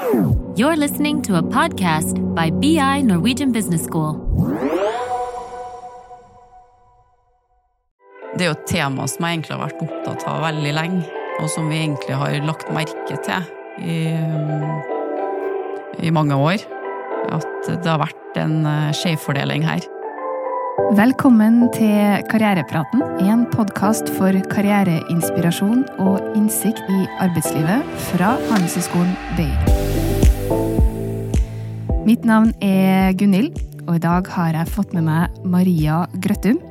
You're listening to a podcast by BI Norwegian Business School. Det er jo et tema som jeg egentlig har vært opptatt av veldig lenge, og som vi egentlig har lagt merke til i, i mange år. At det har vært en eh, skjevfordeling her. Velkommen til Karrierepraten, en podkast for karriereinspirasjon og innsikt i arbeidslivet fra Handelshøyskolen Bay. Mitt navn er Gunhild, og i dag har jeg fått med meg Maria Grøttum,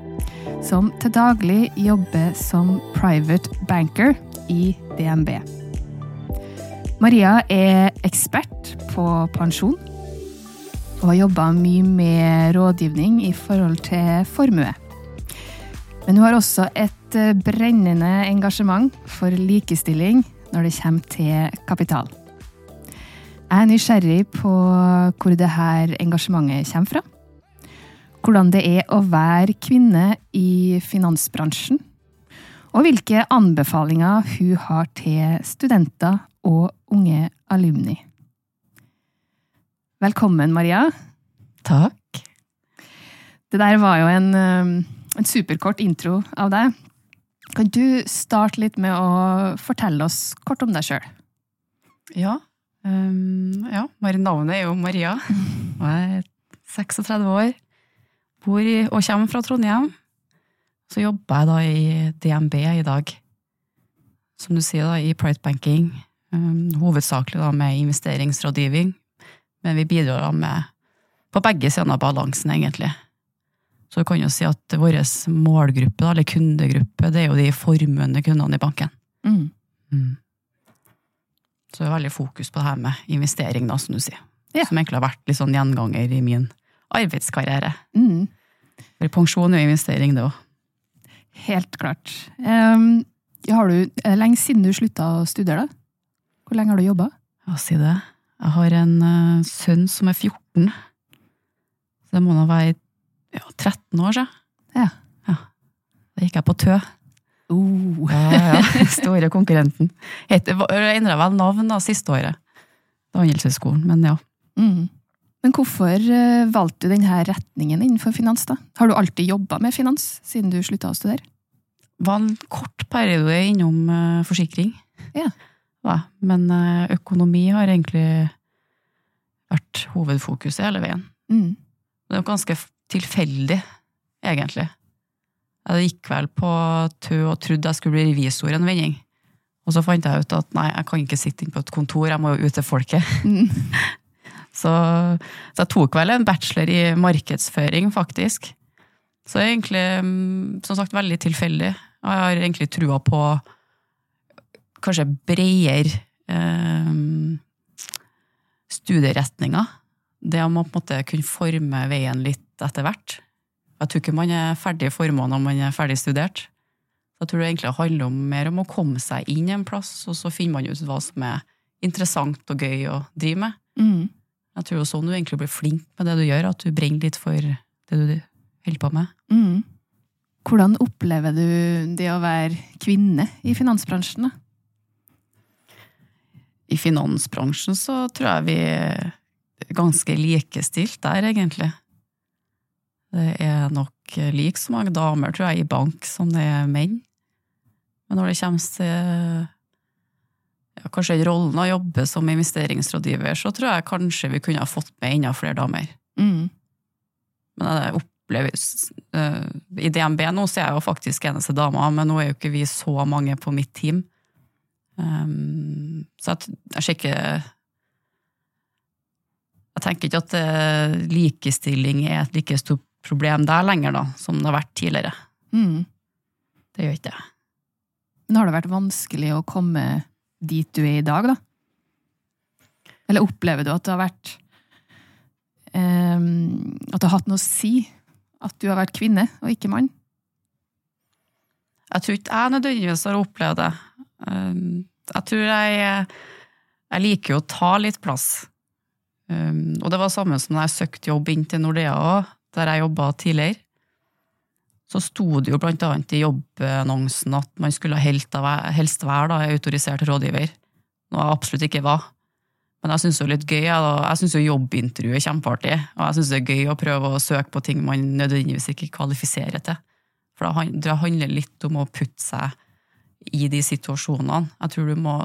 som til daglig jobber som private banker i DNB. Maria er ekspert på pensjon og har jobba mye med rådgivning i forhold til formue. Men hun har også et eh, brennende engasjement for likestilling når det kommer til kapital. Jeg er nysgjerrig på hvor dette engasjementet kommer fra. Hvordan det er å være kvinne i finansbransjen. Og hvilke anbefalinger hun har til studenter og unge alumni. Velkommen, Maria. Takk. Det der var jo en, um, en superkort intro av deg. Kan du starte litt med å fortelle oss kort om deg sjøl? Ja. Um, ja, navnet er jo Maria. Jeg er 36 år. Bor i, og kommer fra Trondheim. Så jobber jeg da i DNB i dag. Som du sier, da, i private banking. Um, hovedsakelig da med investeringsrådgivning. Men vi bidrar med på begge sider av balansen, egentlig. Så du kan jo si at vår målgruppe, eller kundegruppe, det er jo de formuende kundene i banken. Mm. Mm. Så det er veldig fokus på det her med investering, da, som du sier. Ja. Som egentlig har vært litt sånn gjenganger i min arbeidskarriere. Mm. For pensjon er jo investering, det òg. Helt klart. Um, har du, lenge siden du slutta å studere? da? Hvor lenge har du jobba? Ja, si det. Jeg har en uh, sønn som er 14. Så det må nå være ja, 13 år siden. Ja. ja. Da gikk jeg på Tø. Uh. Ja, ja. Store konkurrenten. Jeg endra vel navn da siste året. Det var Handelshøyskolen, men ja. Mm. Men hvorfor eh, valgte du denne retningen innenfor finans? da? Har du alltid jobba med finans siden du slutta å studere? Det var en kort periode innom eh, forsikring. Ja. Ja, men eh, økonomi har egentlig vært hovedfokuset hele veien. Mm. Det er jo ganske tilfeldig, egentlig. Jeg gikk vel på tø og trodde jeg skulle bli revisor en vending. Og så fant jeg ut at nei, jeg kan ikke sitte inne på et kontor, jeg må jo ut til folket. Mm. Så, så jeg tok vel en bachelor i markedsføring, faktisk. Så egentlig, mm, som sagt, veldig tilfeldig. Og jeg har egentlig trua på kanskje bredere eh, studieretninger. Det om å på en måte kunne forme veien litt etter hvert. Jeg tror ikke man er ferdig forma når man er ferdig studert. Så jeg tror det egentlig handler om, mer om å komme seg inn en plass, og så finner man ut hva som er interessant og gøy å drive med. Mm. Jeg tror sånn du egentlig blir flink med det du gjør, at du brenner litt for det du holder på med. Mm. Hvordan opplever du det å være kvinne i finansbransjen? da? I finansbransjen så tror jeg vi er ganske likestilt der, egentlig. Det er nok like så mange damer, tror jeg, i bank som det er menn. Men når det kommer til ja, kanskje rollen å jobbe som investeringsrådgiver, så tror jeg kanskje vi kunne ha fått med enda flere damer. Mm. Men jeg opplever uh, I DNB nå så er jeg jo faktisk eneste dama, men nå er jo ikke vi så mange på mitt team. Um, så jeg, jeg sjekker Jeg tenker ikke at eh, likestilling er et like stort problem der lenger, da, som det har vært tidligere. Mm. Det gjør ikke det. Men har det vært vanskelig å komme dit du er i dag, da? Eller opplever du at det har vært um, At det har hatt noe å si at du har vært kvinne og ikke mann? Jeg tror ikke jeg nødvendigvis har opplevd det. Um, jeg tror jeg, jeg liker jo å ta litt plass. Um, og det var samme som da jeg søkte jobb inn til Nordea òg, der jeg jobba tidligere. Så sto det jo blant annet i jobbannonsen at man skulle helst, være da, autorisert rådgiver, noe jeg absolutt ikke var. Men jeg syns jo litt gøy. Jeg, syns jobbintervju er kjempeartig. Og jeg syns det er gøy å prøve å søke på ting man nødvendigvis ikke kvalifiserer til. For det handler litt om å putte seg i de situasjonene. Jeg tror du må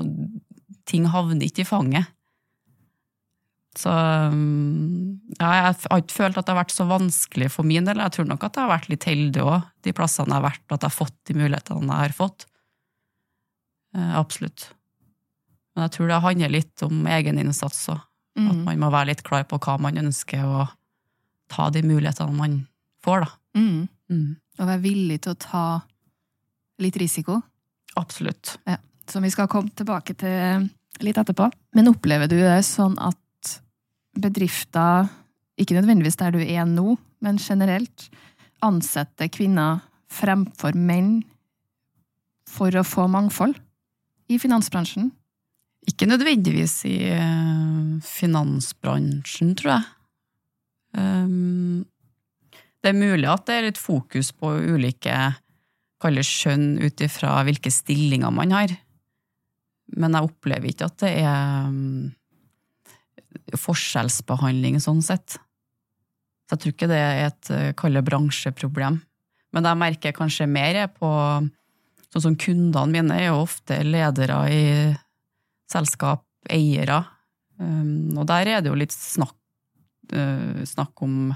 Ting havner ikke i fanget. Så um, ja, jeg har ikke følt at det har vært så vanskelig for min del. Jeg tror nok at jeg har vært litt heldig òg, de plassene jeg har vært, at jeg har fått de mulighetene jeg har fått. Eh, absolutt. Men jeg tror det handler litt om egeninnsats òg. At Mm. man må være litt klar på hva man ønsker, og ta de mulighetene man får, da. Mm. Mm. Og være villig til å ta litt risiko, Absolutt. som vi skal komme tilbake til litt etterpå. Men opplever du det sånn at bedrifter, ikke nødvendigvis der du er nå, men generelt, ansetter kvinner fremfor menn for å få mangfold i finansbransjen? Ikke nødvendigvis i eh, finansbransjen, tror jeg. Um, det er mulig at det er litt fokus på ulike kall det skjønn ut ifra hvilke stillinger man har. Men jeg opplever ikke at det er um, forskjellsbehandling sånn sett. Så jeg tror ikke det er et kalle bransjeproblem. Men det jeg merker kanskje mer er på Sånn som kundene mine er jo ofte ledere i selskap, eiere. Um, og der er det jo litt snakk, uh, snakk om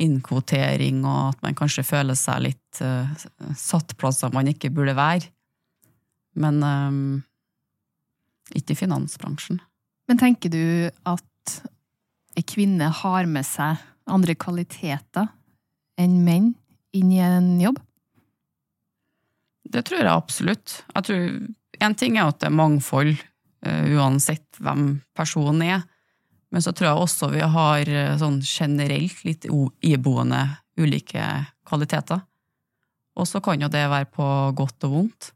innkvotering, og at man kanskje føler seg litt uh, satt plasser man ikke burde være. Men um, ikke i finansbransjen. Men tenker du at ei kvinne har med seg andre kvaliteter enn menn inn i en jobb? Det tror jeg absolutt. Jeg tror En ting er at det er mangfold, uh, uansett hvem personen er. Men så tror jeg også vi har uh, sånn generelt litt iboende ulike kvaliteter. Og så kan jo det være på godt og vondt.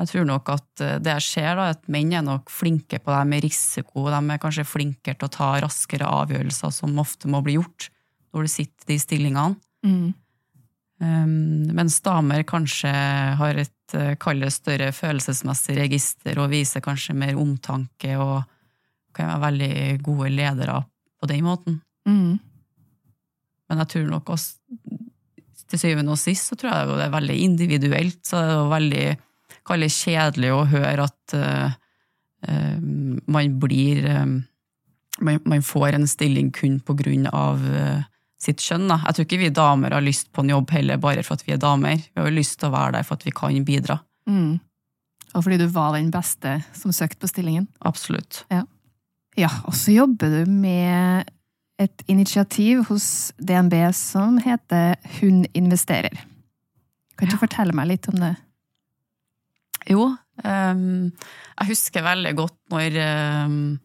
Jeg tror nok at uh, det jeg ser, da, at menn er nok flinke på det med risiko. De er kanskje flinkere til å ta raskere avgjørelser som ofte må bli gjort når du sitter i stillingene. Mm. Um, mens damer kanskje har et uh, kall større følelsesmessig register og viser kanskje mer omtanke og kan være veldig gode ledere på den måten. Mm. Men jeg tror nok også, til syvende og sist så tror jeg det er veldig individuelt, så det er veldig det kjedelig å høre at uh, uh, man blir um, man, man får en stilling kun på grunn av uh, sitt kjønn. Da. Jeg tror ikke vi damer har lyst på en jobb heller bare for at vi er damer. Vi har jo lyst til å være der for at vi kan bidra. Mm. Og fordi du var den beste som søkte på stillingen? Absolutt. Ja, og så jobber du med et initiativ hos DNB som heter Hun investerer. Kan du Ja. fortelle meg litt om det? Jo, um, jeg husker veldig godt når um,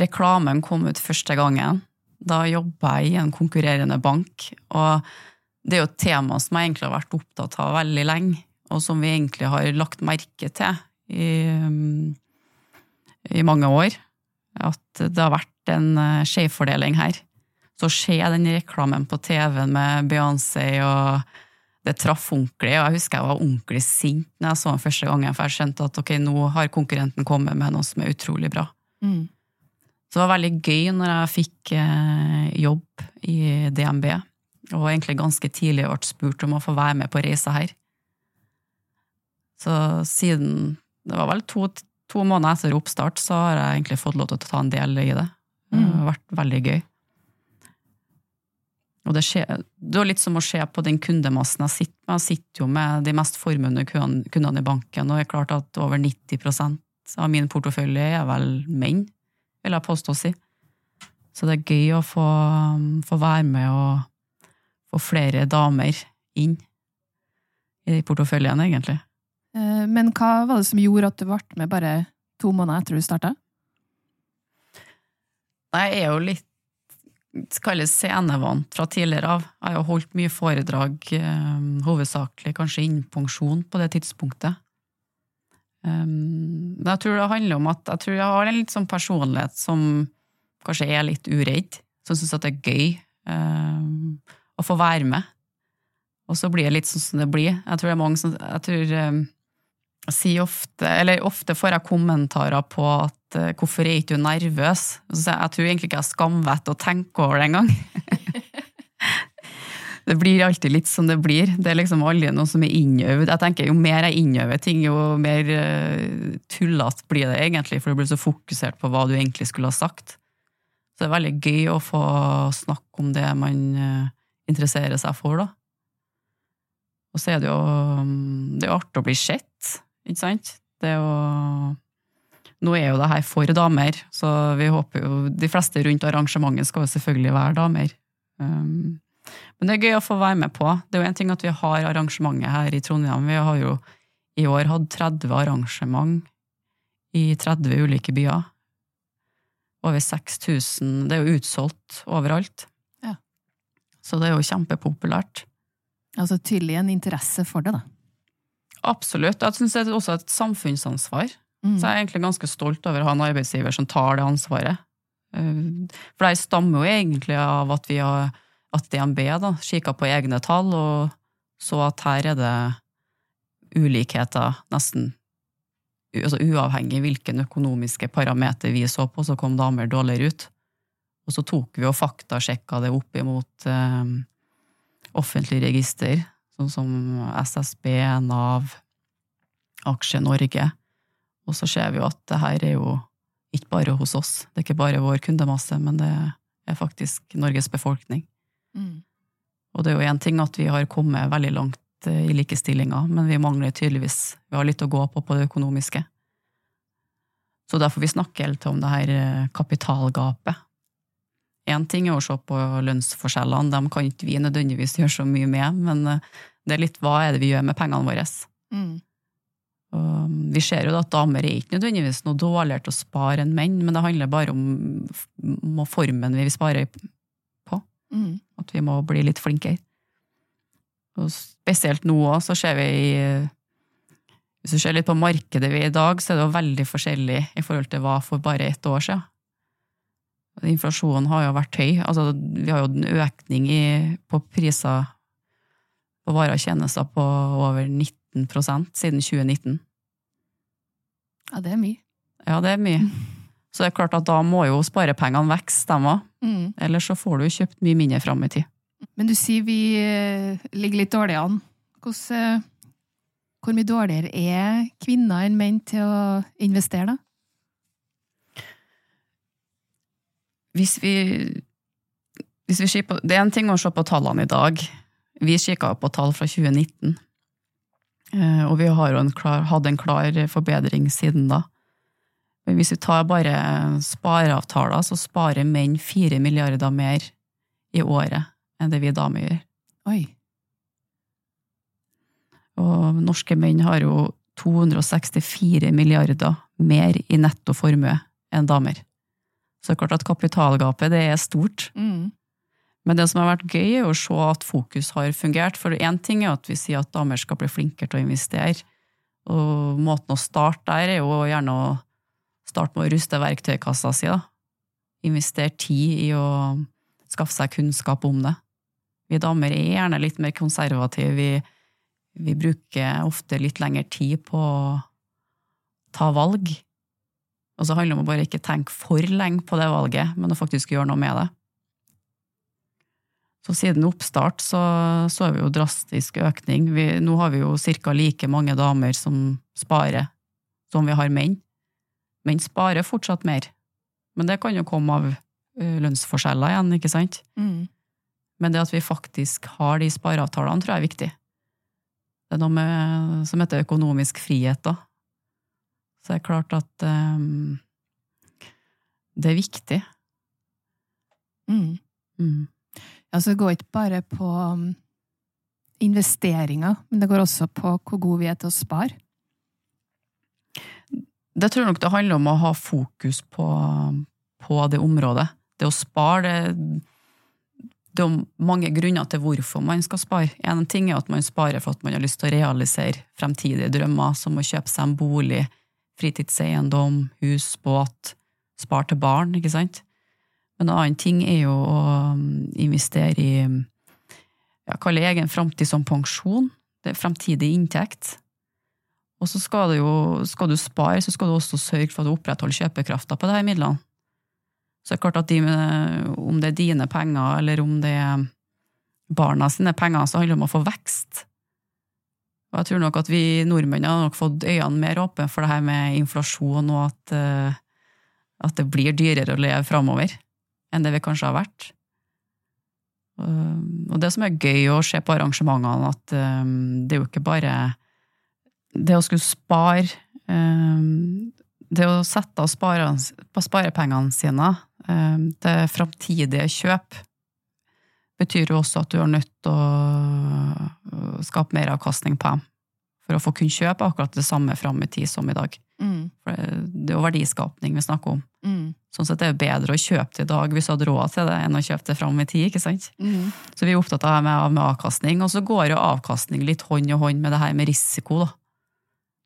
reklamen kom ut første gangen. Da jobba jeg i en konkurrerende bank, og det er jo et tema som jeg egentlig har vært opptatt av veldig lenge, og som vi egentlig har lagt merke til i, um, i mange år. At det har vært en uh, skjevfordeling her. Så ser jeg den reklamen på TV-en med Beyoncé og det traff ordentlig, og jeg husker jeg var ordentlig sint når jeg så den første gangen, for jeg skjønte at ok, nå har konkurrenten kommet med noe som er utrolig bra. Mm. Så det var veldig gøy når jeg fikk eh, jobb i DNB, og egentlig ganske tidlig ble spurt om å få være med på reisa her. Så siden det var vel to, to måneder etter oppstart, så har jeg egentlig fått lov til å ta en del i det. Det har Mm. vært veldig gøy. Og det, skjer, det er litt som å se på den kundemassen jeg sitter med. Jeg sitter jo med de mest formuende kundene kundene i banken, og det er klart at over 90% av min portefølje er vel menn, vil jeg påstå å si. Så det er gøy å få, få være med og få flere damer inn i porteføljen, egentlig. Eh, Men hva var det som gjorde at du ble med bare to måneder etter du starta? Jeg er jo litt kalles scenevant fra tidligere av. Jeg har jo holdt mye foredrag, eh, hovedsakelig kanskje innen pensjon på det tidspunktet. Um, men jeg tror det handler om at jeg tror jeg har en litt sånn personlighet som kanskje er litt uredd, som syns det er gøy å få være med. Og så blir det litt sånn som det blir. Jeg tror det er mange som Jeg tror sier ofte, eller ofte får jeg kommentarer på at uh, hvorfor er ikke du nervøs? Så jeg tror egentlig ikke jeg skamvetter å tenke over det engang. det blir alltid litt som det blir. Det er liksom aldri noe som er innøvd. Jeg tenker Jo mer jeg innøver ting, jo mer uh, tullete blir det egentlig, for du blir så fokusert på hva du egentlig skulle ha sagt. Så det er veldig gøy å få snakke om det man uh, interesserer seg for, da. Og så er det jo mm, det er artig å bli sett, ikke sant? Det å Nå er jo det her for damer, så vi håper jo De fleste rundt arrangementet skal jo selvfølgelig være damer. Um, men det er gøy å få være med på. Det er jo en ting at vi har arrangementet her i Trondheim. Vi har jo i år hatt 30 arrangement i 30 ulike byer. Over 6000. Det er jo utsolgt overalt. Ja. Så det er jo kjempepopulært. Altså tydelig en interesse for det, da. Absolutt. Jeg syns det er også et samfunnsansvar. Mm. Så jeg er egentlig ganske stolt over å ha en arbeidsgiver som tar det ansvaret. Eh, For det stammer jo egentlig av at vi har at DNB da, kikka på egne tall og så at her er det ulikheter nesten altså Uavhengig hvilken økonomiske parameter vi så på, så kom damer dårligere ut. Og så tok vi og faktasjekka det opp imot eh, offentlige register, sånn som SSB, Nav, Aksje Norge. Og så ser vi jo at det her er jo ikke bare hos oss, det er ikke bare vår kundemasse, men det er faktisk Norges befolkning. Mm. Og det er jo én ting at vi har kommet veldig langt eh, i likestillinga, men vi mangler tydeligvis Vi har litt å gå på på det økonomiske. Så derfor vi snakker helt om det her eh, kapitalgapet. Én ting er å se på lønnsforskjellene, dem kan ikke vi nødvendigvis gjøre så mye med, men eh, det er litt hva er det vi gjør med pengene våre. Mm. Vi ser jo at damer er ikke nødvendigvis noe dårligere til å spare enn menn, men det handler bare om, formen vi sparer på. Mm. At vi må bli litt flinkere. Og spesielt nå òg, så ser vi Hvis du ser litt på markedet vi er i dag, så er det jo veldig forskjellig i forhold til hva for bare ett år siden. Inflasjonen har jo vært høy. Altså, vi har jo en økning i, på priser på varer og tjenester på over 19% siden 2019. Ja, det er mye. Ja, det er mye. Så det er klart at da må jo sparepengene vokse, dem òg. Mm. Ellers så får du kjøpt mye mindre fram i tid. Men du sier vi eh, ligger litt dårlig an. Hvordan, eh, hvor mye dårligere er kvinner enn menn til å investere, da? Hvis vi, hvis vi på, Det er en ting å se på tallene i dag. Vi kikka på tall fra 2019. Eh, Og vi har jo en klar, hatt en klar forbedring siden da. Men hvis vi tar bare spareavtaler, så sparer menn fire milliarder mer i året enn det vi damer gjør. Oi. Og norske menn har jo 264 milliarder mer i netto formue enn damer. Så det er klart at kapitalgapet det er stort. Mm. Men det som har vært gøy, er å se at fokus har fungert. For én ting er at vi sier at damer skal bli flinkere til å investere. Og måten å starte der er jo gjerne å starte med å ruste verktøykassa si. da. Investere tid i å skaffe seg kunnskap om det. Vi damer er gjerne litt mer konservative. Vi, vi bruker ofte litt lengre tid på å ta valg. Og så handler det om å bare ikke tenke for lenge på det valget, men å faktisk gjøre noe med det. Så siden oppstart så så vi jo drastisk økning. Vi, nå har vi jo ca. like mange damer som sparer, som vi har menn. Menn sparer fortsatt mer. Men det kan jo komme av lønnsforskjeller igjen, ikke sant? Mm. Men det at vi faktisk har de spareavtalene, tror jeg er viktig. Det er noe med, som heter økonomisk frihet, da. Så det er klart at um, det er viktig. Mm. Mm. Altså, det går ikke bare på um, investeringer, men det går også på hvor gode vi er til å spare. Det tror jeg nok det handler om å ha fokus på, på det området. Det å spare, det, det er mange grunner til hvorfor man skal spare. En ting er at man sparer for at man har lyst til å realisere fremtidige drømmer, som å kjøpe seg en bolig, fritidseiendom, hus, båt, spar til barn, ikke sant? Men en annen ting er jo å investere i ja, kalle egen framtid som pensjon. Det er fremtidig inntekt. Og så skal du jo skal du spare, så skal du også sørge for at du opprettholder kjøpekrafta på de her midlene. Så det er klart at de om det er dine penger, eller om det er barna sine penger, så handler det om å få vekst. Og jeg tror nok at vi nordmenn har nok fått øynene mer åpne for det her med inflasjon, og at, eh, at det blir dyrere å leve framover enn det vi kanskje har vært. Um, Og det som er gøy å se på arrangementene, at um, det er jo ikke bare det å skulle spare um, Det å sette av spare, sparepengene sine til framtidige kjøp, betyr jo også at du er nødt til å skape mer avkastning på dem. For å få kunne kjøpe akkurat det samme fram i tid som i dag. Mm. Det er jo verdiskapning vi snakker om. Mm. Sånn sett er det bedre å kjøpe det i dag hvis du hadde råd til det, enn å kjøpe det fram i tid. ikke sant? Mm. Så vi er opptatt av med, med avkastning. Og så går jo avkastning litt hånd i hånd med det her med risiko. da.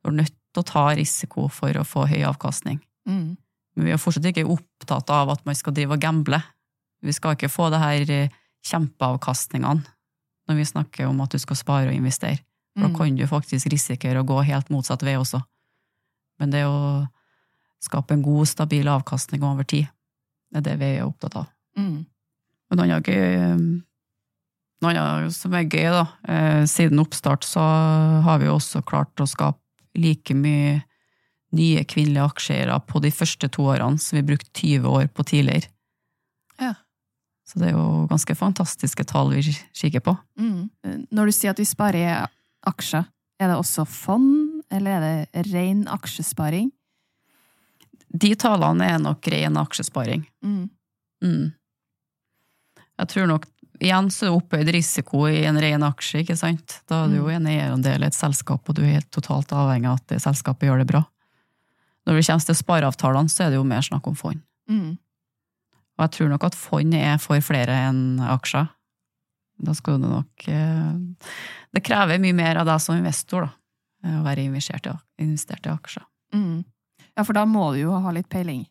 Du er nødt til å ta risiko for å få høy avkastning. Mm. Men vi er fortsatt ikke opptatt av at man skal drive og gamble. Vi skal ikke få det her eh, kjempeavkastningene når vi snakker om at du skal spare og investere. For da Mm. kan du faktisk risikere å gå helt motsatt vei også. Men det å skape en god, stabil avkastning over tid, det er det vi er opptatt av. Mm. Men noe annet som er gøy, da, eh, siden oppstart så har vi også klart å skape like mye nye kvinnelige aksjeeiere på de første to årene som vi brukte 20 år på tidligere. Ja. Så det er jo ganske fantastiske tall vi kikker på. Mm. Når du sier at vi sparer aksjer, er det også fond, eller er det ren aksjesparing? De tallene er nok ren aksjesparing. Mm. Mm. Jeg tror nok Igjen så er det opphøyd risiko i en ren aksje, ikke sant? Da er du jo en eierandel i et selskap, og du er helt totalt avhengig av at det selskapet gjør det bra. Når det kommer til spareavtalene, så er det jo mer snakk om fond. Mm. Og jeg tror nok at fond er for flere enn aksjer. Da skal du nok eh, Det krever mye mer av deg som investor, da, å være investert i, investert i aksjer. Mm. Ja, for da må du jo ha litt peiling.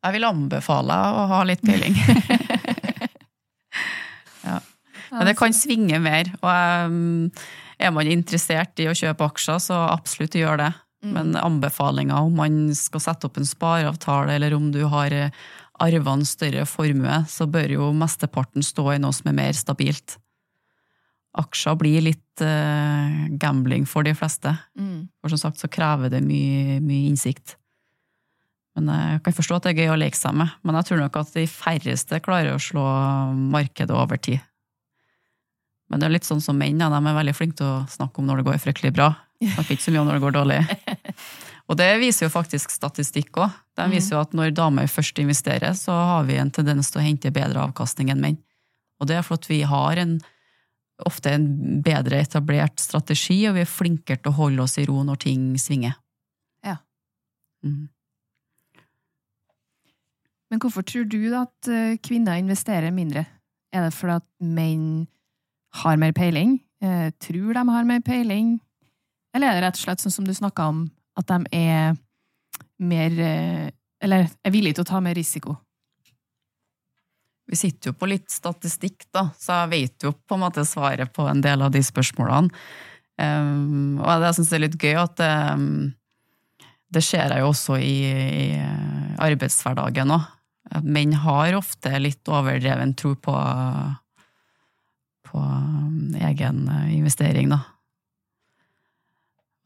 Jeg vil anbefale å ha litt peiling. ja. Men det kan svinge mer, og um, er man interessert i å kjøpe aksjer, så absolutt gjør det. Mm. Men anbefalinger om man skal sette opp en spareavtale, eller om du har eh, arva en større formue, så bør jo mesteparten stå i noe som er mer stabilt. Aksjer blir litt uh, gambling for de fleste, Mm. for som sagt så krever det mye, mye innsikt. Men jeg kan forstå at det er gøy å leke seg med, men jeg tror nok at de færreste klarer å slå markedet over tid. Men det er litt sånn som menn, ja, de er veldig flinke til å snakke om når det går fryktelig bra. Snakker ikke så mye om når det går dårlig. Og det viser jo faktisk statistikk òg. De viser jo at når damer først investerer, så har vi en tendens til å hente bedre avkastning enn menn. Og det er fordi vi har en, ofte en bedre etablert strategi, og vi er flinkere til å holde oss i ro når ting svinger. Ja. Mm. Men hvorfor tror du at eh, kvinner investerer mindre? Er det fordi at menn har mer peiling? Eh, tror de har mer peiling? Eller er det rett og slett sånn som du snakka om, at de er mer eh, Eller er villige til å ta mer risiko? Vi sitter jo på litt statistikk, da, så jeg vet jo på en måte svaret på en del av de spørsmålene. Um, og jeg syns det er litt gøy at um, det ser jeg jo også i, i arbeidshverdagen òg. Menn har ofte litt overdreven tro på, på um, egen eh, investering, da.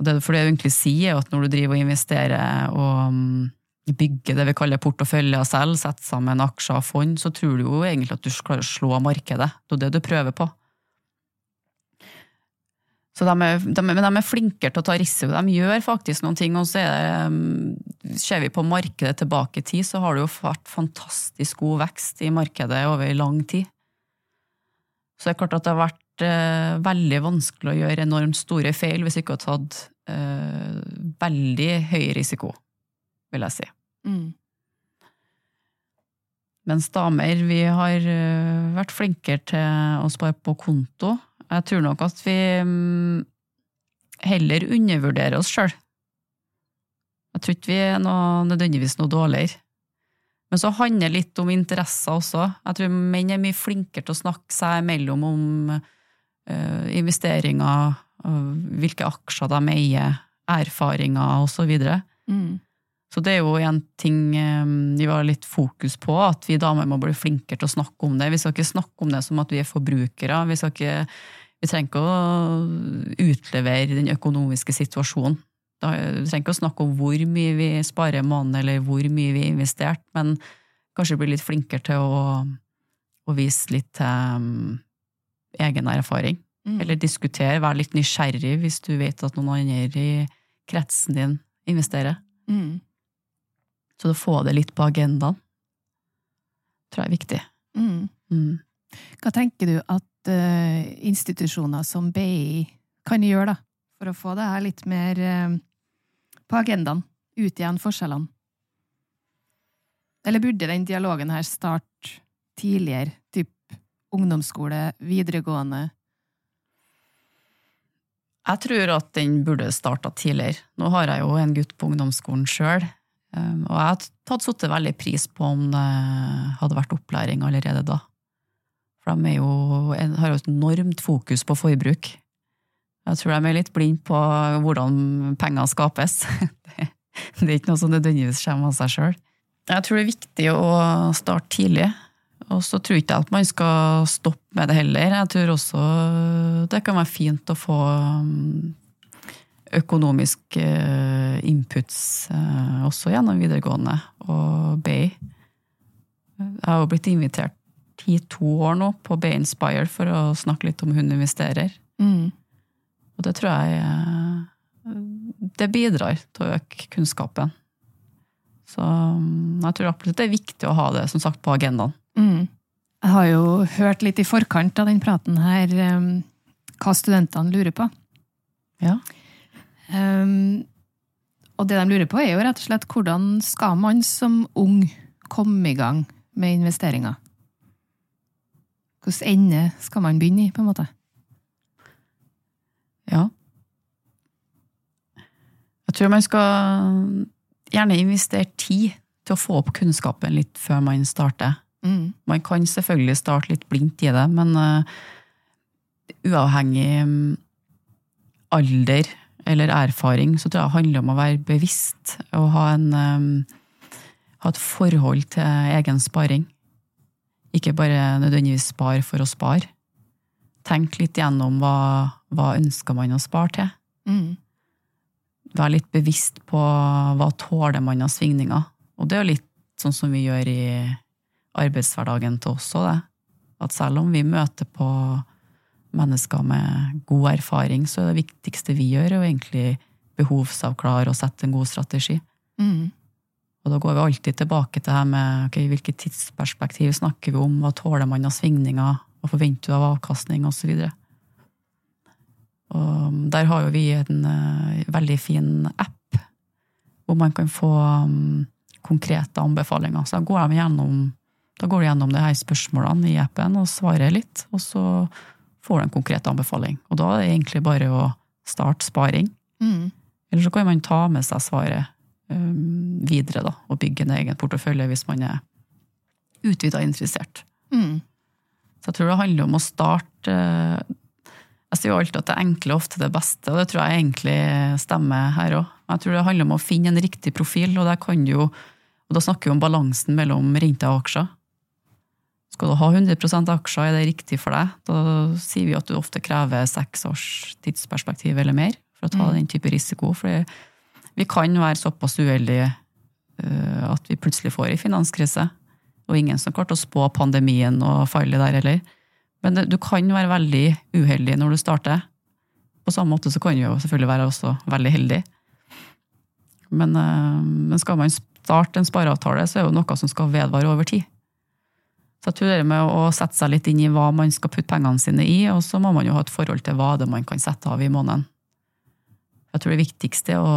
Og det, for det jeg egentlig sier, er at når du driver og investerer og um, bygger det vi kaller porteføljer selv, setter sammen aksjer og fond, så tror du jo egentlig at du klarer å slå markedet. Det er det du prøver på. Så de er, de, men de er flinkere til å ta risiko. De gjør faktisk noen ting, og så det, um, ser vi på markedet tilbake i tid, så har det jo vært fantastisk god vekst i markedet over lang tid. Så det er klart at det har vært veldig vanskelig å gjøre enormt store feil hvis du ikke har tatt uh, veldig høy risiko, vil jeg si. Mm. Mens damer, vi har uh, vært flinkere til å spare på konto. Jeg tror nok at vi um, heller undervurderer oss sjøl. Jeg tror ikke vi er noe, nødvendigvis noe dårligere. Men så handler det litt om interesser også. Jeg tror menn er mye flinkere til å snakke seg imellom om investeringer, og hvilke aksjer de eier, erfaringer osv. Så, videre. Mm. så det er jo en ting eh, vi har litt fokus på, at vi damer må bli flinkere til å snakke om det. Vi skal ikke snakke om det som at vi er forbrukere. Vi, skal ikke, vi trenger ikke å utlevere den økonomiske situasjonen. Vi trenger ikke å snakke om hvor mye vi sparer i måneden, eller hvor mye vi har investert, men kanskje bli litt flinkere til å, å vise litt til egen erfaring. Mm. Eller diskutere, være litt nysgjerrig hvis du vet at noen andre i kretsen din investerer. Mm. Så å få det litt på agendaen tror jeg er viktig. Mm. Mm. Hva tenker du at uh, institusjoner som BI kan gjøre da, for å få det her litt mer uh, på agendaen? Utjevne forskjellene? Eller burde den dialogen her starte tidligere? Ungdomsskole, videregående? Jeg tror at den burde starta tidligere. Nå har jeg jo en gutt på ungdomsskolen sjøl, og jeg tatt satt veldig pris på om det hadde vært opplæring allerede da. For de jo, har jo et enormt fokus på forbruk. Jeg tror de er litt blinde på hvordan penger skapes. Det er ikke noe som nødvendigvis kommer av seg sjøl. Jeg tror det er viktig å starte tidlig. Og så tror jeg ikke at man skal stoppe med det heller. Jeg tror også det kan være fint å få um, økonomisk eh, inputs også gjennom videregående og BI. Jeg har jo blitt invitert i to år nå på BI Inspire for å snakke litt om Hun investerer. Mm. Og det tror jeg det bidrar til å øke kunnskapen. Så jeg tror absolutt det er viktig å ha det som sagt på agendaen. Mm. Jeg har jo hørt litt i forkant av den praten her um, hva studentene lurer på. Ja. Um, og det de lurer på, er jo rett og slett hvordan skal man som ung komme i gang med investeringer? Hvilken ende skal man begynne i, på en måte? Ja. Jeg tror man skal gjerne investere tid til å få opp kunnskapen litt før man starter. Mm. Man kan selvfølgelig starte litt blindt i det, men uh, uavhengig um, alder eller erfaring, så tror jeg det handler om å være bevisst og ha, en, um, ha et forhold til egen sparing. Ikke bare nødvendigvis spare for å spare. Tenk litt gjennom hva, hva ønsker man å spare til. Mm. Vær litt bevisst på hva tåler man av svingninger. Og det er jo litt sånn som vi gjør i arbeidshverdagen til oss òg, det. At selv om vi møter på mennesker med god erfaring, så er det viktigste vi gjør, jo egentlig behovsavklare og sette en god strategi. Mm. Og da går vi alltid tilbake til det her med okay, hvilket tidsperspektiv snakker vi om, hva tåler man av svingninger, hva forventer du av avkastning, osv. Og der har jo vi en eh, veldig fin app, hvor man kan få um, konkrete anbefalinger. Så da går de gjennom, da går du gjennom de her spørsmålene i appen og svarer litt, og så får du en konkret anbefaling. Og da er det egentlig bare å starte sparing. Mm. Eller så kan man ta med seg svaret um, videre, da, og bygge en egen portefølje hvis man er utvida interessert. Mm. Så jeg tror det handler om å starte eh, Jeg sier jo alltid at det enkle er ofte det beste, og det tror jeg egentlig stemmer her òg. Jeg tror det handler om å finne en riktig profil, og kan jo og da snakker vi om balansen mellom rente og aksjer. Skal du ha 100% aksjer, er det riktig for deg? Da sier vi at du ofte krever seks års tidsperspektiv eller mer for å ta Mm. den type risiko. For vi kan være såpass uheldige eh, at vi plutselig får en finanskrise. Og ingen som klarte å spå pandemien og fallet der heller. Men det, du kan være veldig uheldig når du starter. På samme måte så kan du jo selvfølgelig være også veldig heldig. Men, eh, men skal man starte en spareavtale, så er det jo noe som skal vedvare over tid. Så jeg tror det med å sette seg litt inn i hva man skal putte pengene sine i, og så må man jo ha et forhold til hva det man kan sette av i måneden. Jeg tror det viktigste er å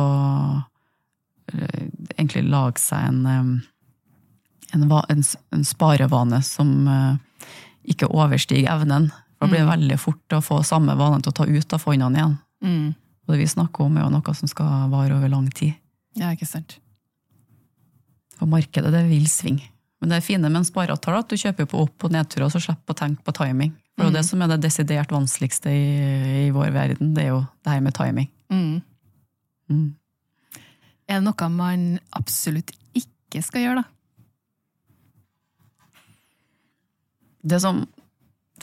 eh, egentlig lage seg en, eh, en, en, en sparevane som eh, ikke overstiger evnen. For da blir det Mm. veldig fort å få samme vanen til å ta ut av fondene igjen. Mm. Og det vi snakker om, er jo noe som skal vare over lang tid. Ja, ikke sant. For markedet, det vil svinge. Men det er fine med en spareavtale at du kjøper på opp- og nedturer, og så slipper å tenke på timing. For det er jo det som er det desidert vanskeligste i, i vår verden, det er jo det her med timing. Mm. Mm. Er det noe man absolutt ikke skal gjøre, da? Det som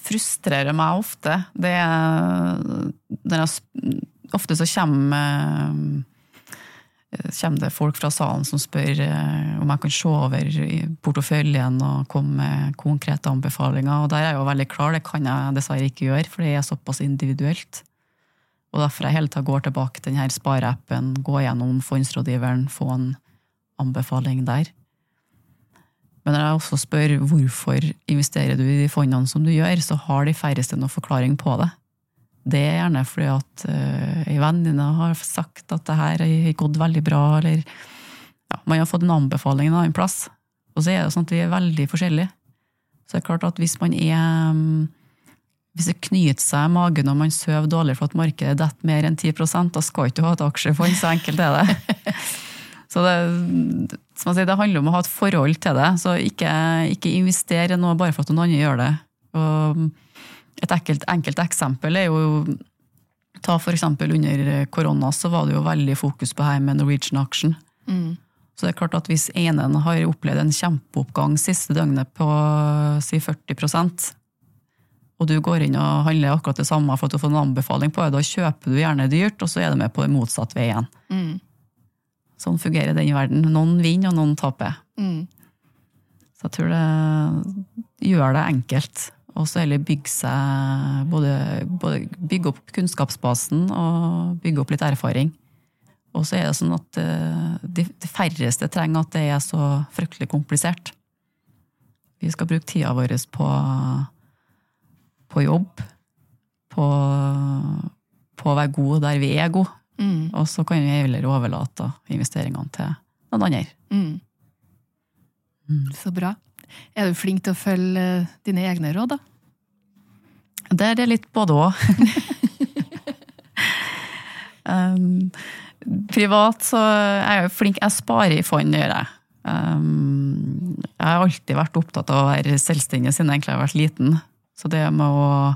frustrerer meg ofte, det er når jeg, Ofte så kommer, kommer det folk fra salen som spør eh, om jeg kan se over porteføljen og komme med konkrete anbefalinger. Og der er jeg jo veldig klar, det kan jeg dessverre ikke gjøre, for det er såpass individuelt. Og derfor jeg hele tida går tilbake til denne spareappen, gå gjennom fondsrådgiveren, få en anbefaling der. Men når jeg også spør hvorfor investerer du i de fondene som du gjør, så har de færreste noen forklaring på det. Det er gjerne fordi at uh, ei venninne har sagt at det her har gått veldig bra, eller ja, man har fått en anbefaling en annen plass. Og så er det sånn at vi er veldig forskjellige. Så det er klart at hvis man er um, hvis det knyter seg i magen og man sover dårlig for at markedet detter mer enn 10 da skal ikke du ha et aksjefond, så enkelt er det. Så det, sier, det handler om å ha et forhold til det, så ikke, ikke investere i noe bare for at noen andre gjør det. Og et enkelt, enkelt eksempel er jo Ta for eksempel under korona så var det jo veldig fokus på her med Norwegian Action. Så det er klart at hvis enen har opplevd en kjempeoppgang siste døgnet på si 40% og du går inn og handler akkurat det samme for at du får en anbefaling på det, da kjøper du gjerne dyrt, og så er du med på den motsatt veien. Mm. Sånn fungerer den verden. Noen vinner, og noen taper. Mm. Så jeg tror det gjør det enkelt. Og så heller bygge seg både, både bygge opp kunnskapsbasen og bygge opp litt erfaring. Og så er det sånn at eh, de, de færreste trenger at det er så fryktelig komplisert. Vi skal bruke tida vår på, på jobb, på, på å være gode der vi er gode. Mm. Og så kan vi heller overlate investeringene til noen andre. Mm. Så bra. Er du flink til å følge dine egne råd, da? Det er det litt både òg. um, privat så er jeg jo flink Jeg sparer i fond, gjør jeg. Um, jeg har alltid vært opptatt av å være selvstendig siden jeg egentlig har vært liten. Så det med å,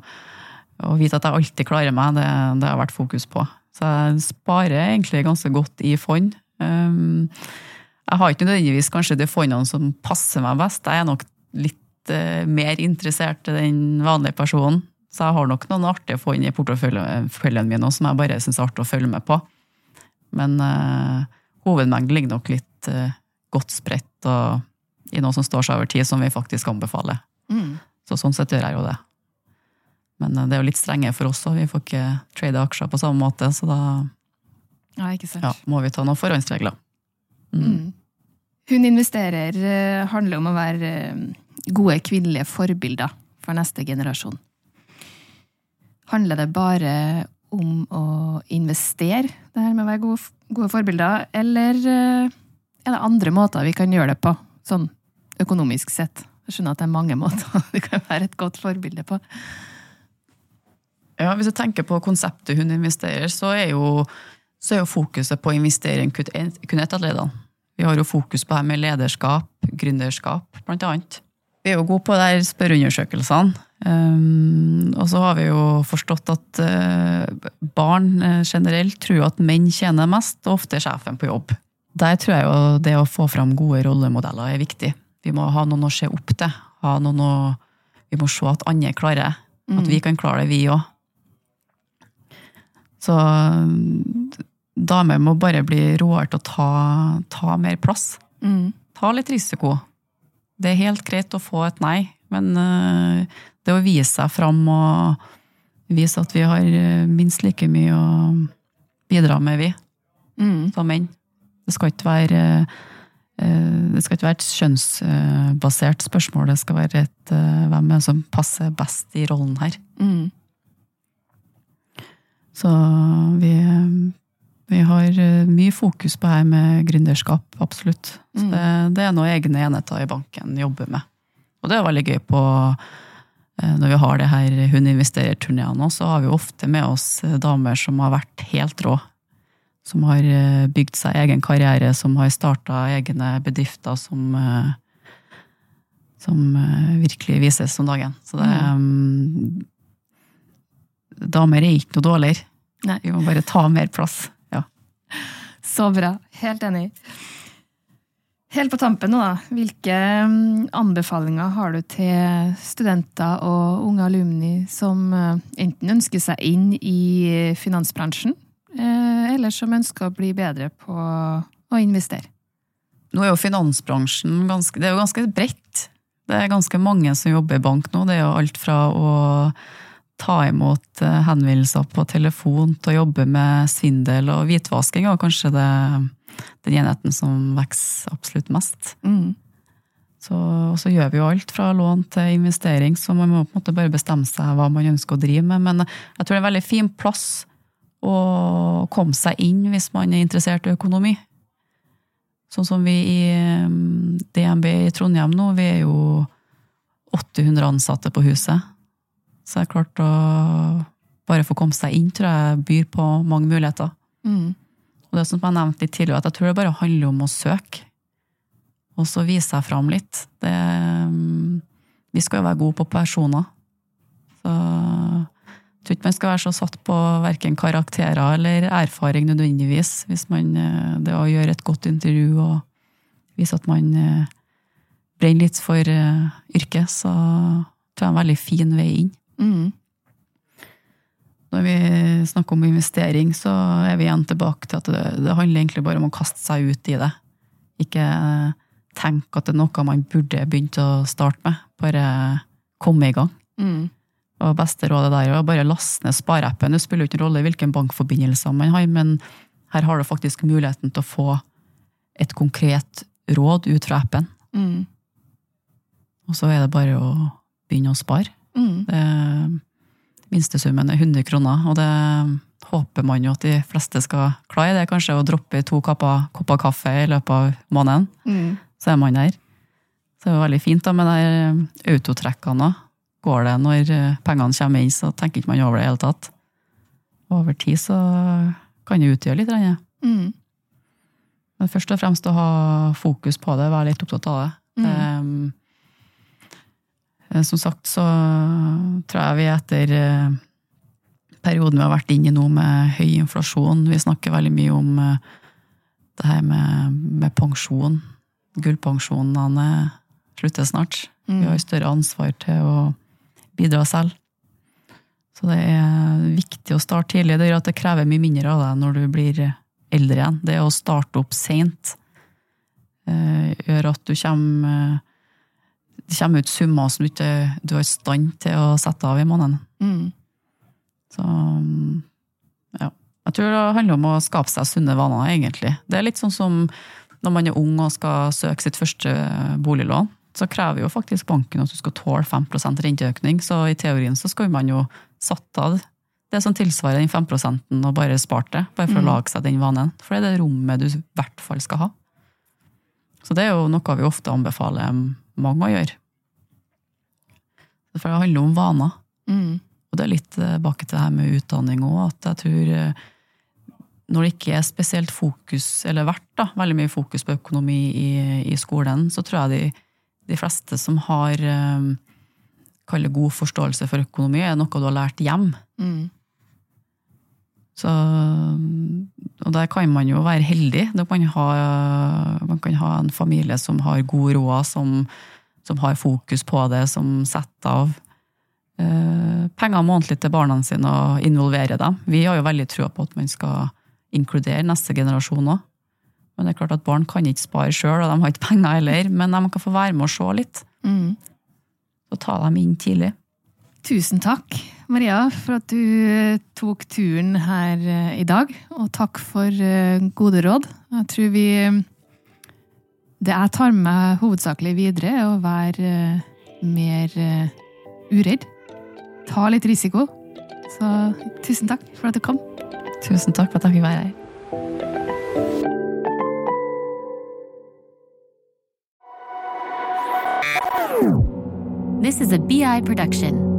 å vite at jeg alltid klarer meg, det, det har vært fokus på. Så jeg sparer egentlig ganske godt i fond. Um, jeg har ikke nødvendigvis kanskje de fondene som passer meg best. Jeg er nok litt eh, mer interessert i den vanlige personen. Så jeg har nok noen artige fond i porteføljen min som jeg bare syns er artig å følge med på. Men eh, hovedmengden ligger nok litt eh, godt spredt og i noe som står seg over tid, som vi faktisk anbefaler. Mm. Så sånn sett gjør jeg jo det. Men eh, det er jo litt strenge for oss òg, vi får ikke trade aksjer på samme måte, så da Ja, ja, må vi ta noen forhåndsregler. Mm. Hun investerer eh, handler om å være eh, gode kvinnelige forbilder for neste generasjon. Handler det bare om å investere, det her med å være gode, gode forbilder, eller eh, er det andre måter vi kan gjøre det på, sånn økonomisk sett? Jeg skjønner at det er mange måter du kan være et godt forbilde på. Ja, Hvis du tenker på konseptet hun investerer, så er jo, så er jo fokuset på å investere i kun ett av ledene. Vi har jo fokus på det med lederskap, gründerskap, blant annet. Vi er jo gode på de her spørreundersøkelsene. Um, og så har vi jo forstått at uh, barn uh, generelt tror at menn tjener mest, og ofte er sjefen på jobb. Der tror jeg jo det å få fram gode rollemodeller er viktig. Vi må ha noen å se opp til. Ha noen å, vi må se at andre klarer. At vi kan klare det, vi òg. Så damer må bare bli råere til å ta, ta mer plass. Mm. Ta litt risiko. Det er helt greit å få et nei, men øh, det å vise seg fram og vise at vi har øh, minst like mye å bidra med, vi, Mm. som menn. Det skal ikke være øh, det skal ikke være et kjønnsbasert spørsmål, det skal være et hvem er som passer best i rollen her. Mm. Så vi, vi har eh, mye fokus på her med gründerskap, absolutt. Så Mm. det, det er noe egne enheter i banken jobber med. Og det er veldig gøy på eh, når vi har det her Hun investerer-turneene, så har vi ofte med oss eh, damer som har vært helt rå. Som har bygd seg egen karriere, som har starta egne bedrifter, som, som virkelig vises om dagen. Så det mm. Damer er ikke noe dårligere. Nei. Vi må bare ta mer plass. Så bra. Helt enig. Helt på tampen nå, da. Hvilke mm, anbefalinger har du til studenter og unge alumni som eh, enten ønsker seg inn i finansbransjen, eh, eller som ønsker å bli bedre på å investere? Nå er jo finansbransjen ganske, det er jo ganske bredt. Det er ganske mange som jobber i bank nå. Det er jo alt fra å ta imot eh, henvendelser på telefon til å jobbe med svindel og hvitvasking, og kanskje det den enheten som vokser absolutt mest. Mm. Så, og så gjør vi jo alt fra lån til investering, så man må på en måte bare bestemme seg hva man ønsker å drive med. Men jeg tror det er en veldig fin plass å komme seg inn hvis man er interessert i økonomi. Sånn som vi i mm, DNB i Trondheim nå, vi er jo 800 ansatte på huset. Så det er klart å bare få komme seg inn, tror jeg byr på mange muligheter. Mm. Og det som jeg nevnte litt tidligere, at jeg tror det bare handler om å søke. Og så vise seg fram litt. Det, mm, vi skal jo være gode på personer. Så jeg tror ikke man skal være så satt på verken karakterer eller erfaring nødvendigvis. Hvis man, eh, det å gjøre et godt intervju og vise at man eh, brenner litt for eh, yrket, så tror jeg er en veldig fin vei inn. Mm. Når vi snakker om investering, så er vi igjen tilbake til at det, det handler egentlig bare om å kaste seg ut i det. Ikke tenke at det er noe man burde begynt å starte med. Bare komme i gang. Mm. Og beste rådet der er å bare laste ned spareappen. Det spiller ikke en rolle hvilken bankforbindelse man har, men her har du faktisk muligheten til å få et konkret råd ut fra appen. Mm. Og så er det bare å begynne å spare. Mm. Det, minstesummen er 100 kroner, og det håper man jo at de fleste skal klare. Det er kanskje å droppe to kopper, kopper kaffe i løpet av måneden. Mm. Så er man der. Så det er veldig fint da, med de autotrekkene. Går det når eh, pengene kommer inn, så tenker ikke man over det i hele tatt. Over tid så kan det utgjøre litt. Mm. Men først og fremst å ha fokus på det, være litt opptatt av det. Mm. Eh, Som sagt så tror jeg vi etter eh, perioden vi har vært inne i nå med høy inflasjon Vi snakker veldig mye om eh, det her med, med pensjon. Gullpensjonene slutter snart. Mm. Vi har større ansvar til å bidra selv. Så det er viktig å starte tidlig. Det gjør at det krever mye mindre av deg når du blir eldre igjen. Det å starte opp seint gjør at du kommer det kommer ut summer som du ikke er i stand til å sette av i måneden. Mm. Så ja. Jeg tror det handler om å skape seg sunne vaner, egentlig. Det er litt sånn som når man er ung og skal søke sitt første boliglån. Så krever jo faktisk banken at du skal tåle 5% renteøkning, så i teorien så skal man jo satt av det som tilsvarer den 5% og bare spart det, bare for Mm. å lage seg den vanen. For det er det rommet du i hvert fall skal ha. Så det er jo noe vi ofte anbefaler mange å gjøre. For det handler om vaner. Mm. Og det er litt tilbake til det her med utdanning òg, at jeg tror eh, når det ikke er spesielt fokus, eller vært da, veldig mye fokus på økonomi i, i skolen, så tror jeg de, de fleste som har eh, kaller god forståelse for økonomi, er noe du har lært hjem. Mm. Så, der kan man jo være heldig. Kan ha, man kan ha en familie som har god råd, som, som har fokus på det, som setter av eh, penger månedlig til barna sine og involverer dem. Vi har jo veldig trua på at man skal inkludere neste generasjon òg. Men det er klart at barn kan ikke spare sjøl, og de har ikke penger heller. Men de kan få være med og se litt. Mm. Så ta dem inn tidlig. Tusen takk, Maria, for at du eh, tok turen her eh, i dag. Og takk for eh, gode råd. Jeg tror vi Det jeg tar med meg hovedsakelig videre, er å være mer uredd. Ta litt risiko. Så tusen takk for at du kom. Tusen takk for at jeg fikk være her. This is a BI production.